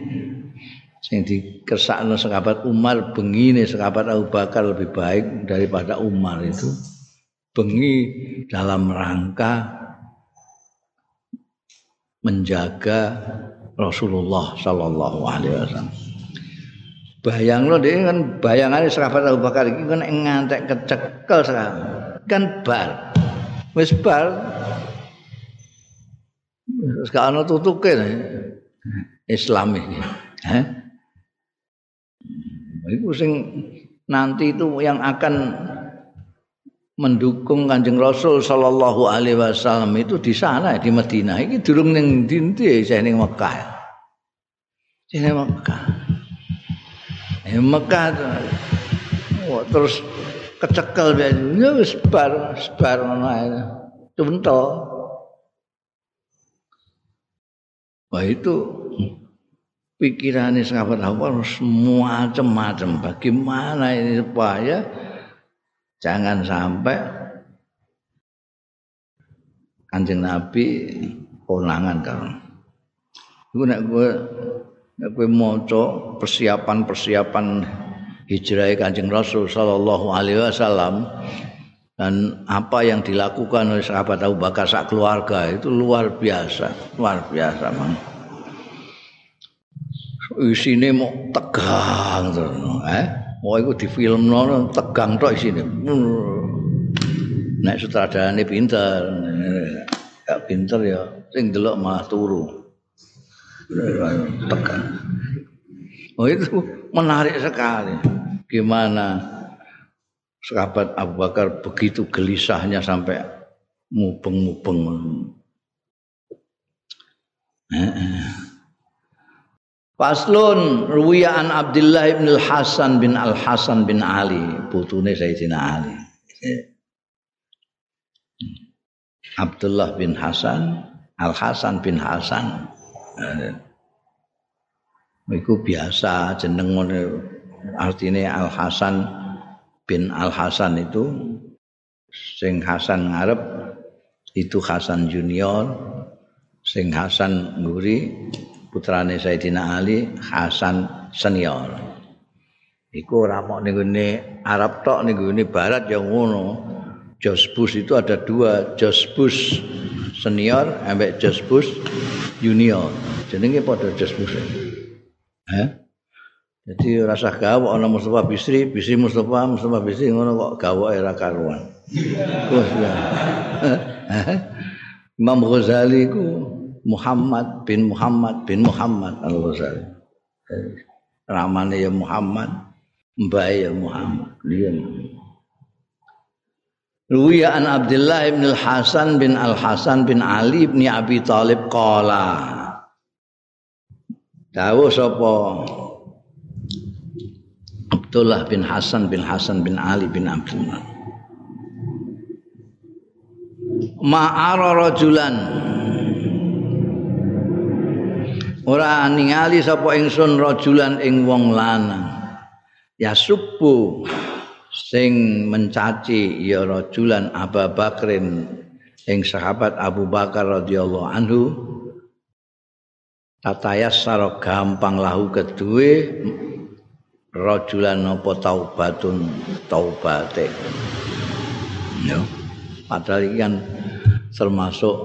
yang dikesakno sekabat Umar bengine sekabat Abu Bakar lebih baik daripada Umar itu. Bengi dalam rangka menjaga Rasulullah Shallallahu Alaihi Wasallam. Bayang lo dia kan bayangannya sahabat Abu Bakar ini kan ngantek kecekel sekarang kan bar, wes bar, sekarang tutuke Islam ini, eh? Itu sing nanti itu yang akan mendukung Kanjeng Rasul sallallahu alaihi wasallam itu di sana di Madinah iki durung ning ndi saya ning Mekah. Sing Mekah. Eh Mekah oh, terus kecekel ya wis bar bar ngono ae. Cunto. Wah itu pikirannya sahabat apa semua macam-macam bagaimana ini supaya Jangan sampai Kanjeng Nabi konangan kan. Iku nek kowe nek kowe maca persiapan-persiapan hijrah Kanjeng Rasul sallallahu alaihi wasallam dan apa yang dilakukan oleh sahabat Abu Bakar sak keluarga itu luar biasa, luar biasa man. Isine mau tegang tuh, eh? Oh iku di film nono tegang tok isine. Nek sutradarane pinter, ya pinter ya sing delok malah turu. Tegang. Oh itu menarik sekali. Gimana sahabat Abu Bakar begitu gelisahnya sampai mubeng-mubeng. Faslun ruwiya an Abdullah bin Al Hasan bin Al Hasan bin Ali, putune Sayyidina Ali. Abdullah bin Hasan, Al Hasan bin Hasan. Iku biasa jeneng artinya Al Hasan bin Al Hasan itu sing Hasan ngarep itu Hasan junior, sing Hasan nguri putrane Sayyidina Ali Hasan senior. Iku ora mok ning Arab tok ning barat yang ngono. Josbus itu ada dua, Josbus senior ambek Josbus junior. Jenenge padha Josbus. Hah? Jadi rasa gawe ana Mustafa Bisri, Bisri Mustafa, Mustafa Bisri ngono kok gawe era karuan. Ya. Imam Ghazali ku Muhammad bin Muhammad bin Muhammad Al-Ghazali. Ramane ya Muhammad, mbae ya Muhammad. Dia Ruwiya an Abdullah bin Al Hasan bin Al Hasan bin Ali bin Abi Thalib qala Dawu sapa Abdullah bin Hasan bin Hasan bin Ali bin Abdullah. Ma'ara rajulan. Ora ningali sapa ingsun rajulan ing wong lanang. Ya subuh. Sing mencaci ya rajulan Abu Bakrin ing sahabat Abu Bakar radhiyallahu anhu. Tatayas saro gampang lahu kedue rajulan apa taubatun? Taubate. Ya. Padahal iki kan termasuk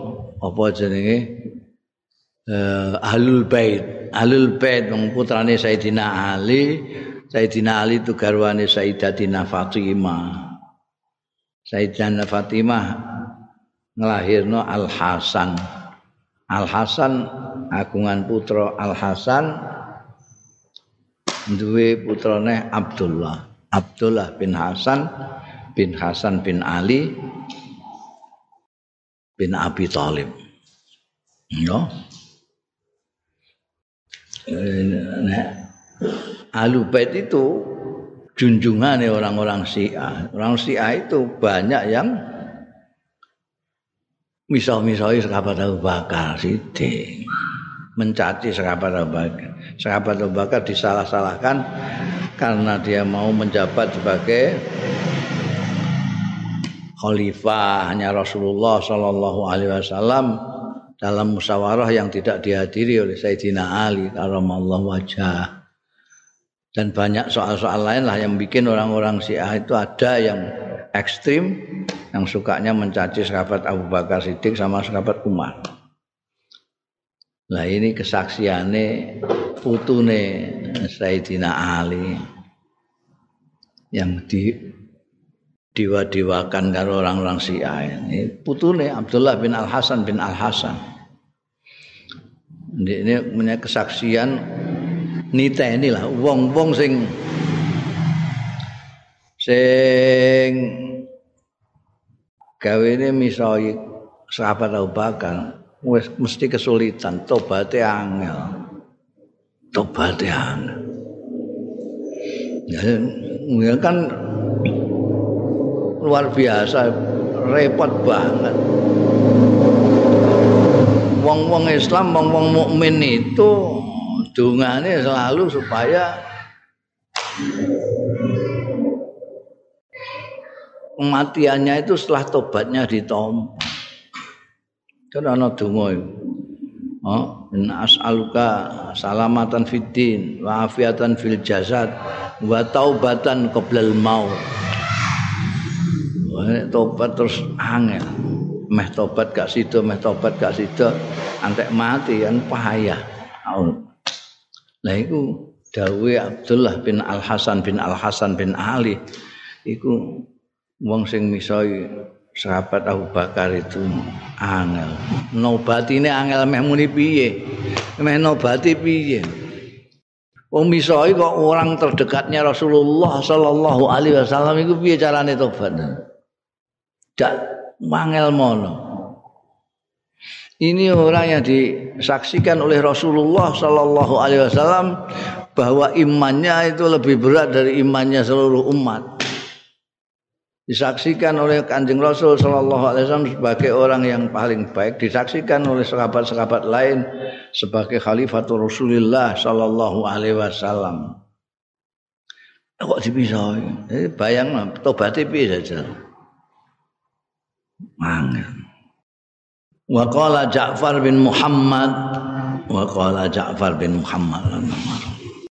apa jenenge? Uh, ahlul bait. Ahlul bait wong putrane Sayyidina Ali. Sayyidina Ali itu garwane Sayyidatina Fatimah. Sayyidatina Fatimah ngelahirno Al Hasan. Al Hasan agungan putra Al Hasan duwe putrane Abdullah. Abdullah bin Hasan bin Hasan bin Ali bin Abi Thalib. Ya. Nek Ahlu Bait itu junjungan orang-orang Syiah. Orang Syiah itu banyak yang misal-misal sahabat Abu Bakar Siddiq mencaci sahabat Abu Bakar. Sahabat Abu Bakar disalah-salahkan karena dia mau menjabat sebagai khalifah hanya Rasulullah Shallallahu Alaihi Wasallam dalam musyawarah yang tidak dihadiri oleh Sayyidina Ali karamallahu wajah dan banyak soal-soal lain lah yang bikin orang-orang Syiah itu ada yang ekstrim yang sukanya mencaci sahabat Abu Bakar Siddiq sama sahabat Umar. Nah ini kesaksiannya putune Sayyidina Ali yang di dewa-dewakan karo orang-orang Syiah. Ini putune Abdullah bin Al Hasan bin Al Hasan. Ini punya kesaksian niteni lah wong-wong sing sing gawene misoi sahabat Abu Bakar wis mesti kesulitan. Tobaté angel. Tobaté angel. Ya, kan luar biasa repot banget. Wong-wong Islam wong-wong mukmin itu dungane selalu supaya kematiannya itu setelah tobatnya ditompo. Kan ana donga iku. Oh, as'aluka salamatan fiddin wa afiatan fil jasad wa taubatan qoblal maut. Tobat terus angel. Meh tobat gak sida, meh tobat gak sida, antek mati kan pahaya. Lah iku dawe Abdullah bin Al Hasan bin Al Hasan bin Ali iku wong sing misoi sahabat Abu Bakar itu angel. Nobatine angel meh muni piye? Meh nobati piye? Wong misoi kok orang terdekatnya Rasulullah sallallahu alaihi wasallam iku piye carane tobat? Dak mangel mono. Ini orang yang disaksikan oleh Rasulullah Sallallahu Alaihi Wasallam bahwa imannya itu lebih berat dari imannya seluruh umat. Disaksikan oleh kanjeng Rasul Sallallahu Alaihi Wasallam sebagai orang yang paling baik. Disaksikan oleh sahabat-sahabat lain sebagai Khalifatul Rasulullah Sallallahu Alaihi Wasallam. Kok dipisah? Bayang tobatnya saja. Mangga. wa qala Ja'far bin Muhammad wa qala Ja'far bin Muhammad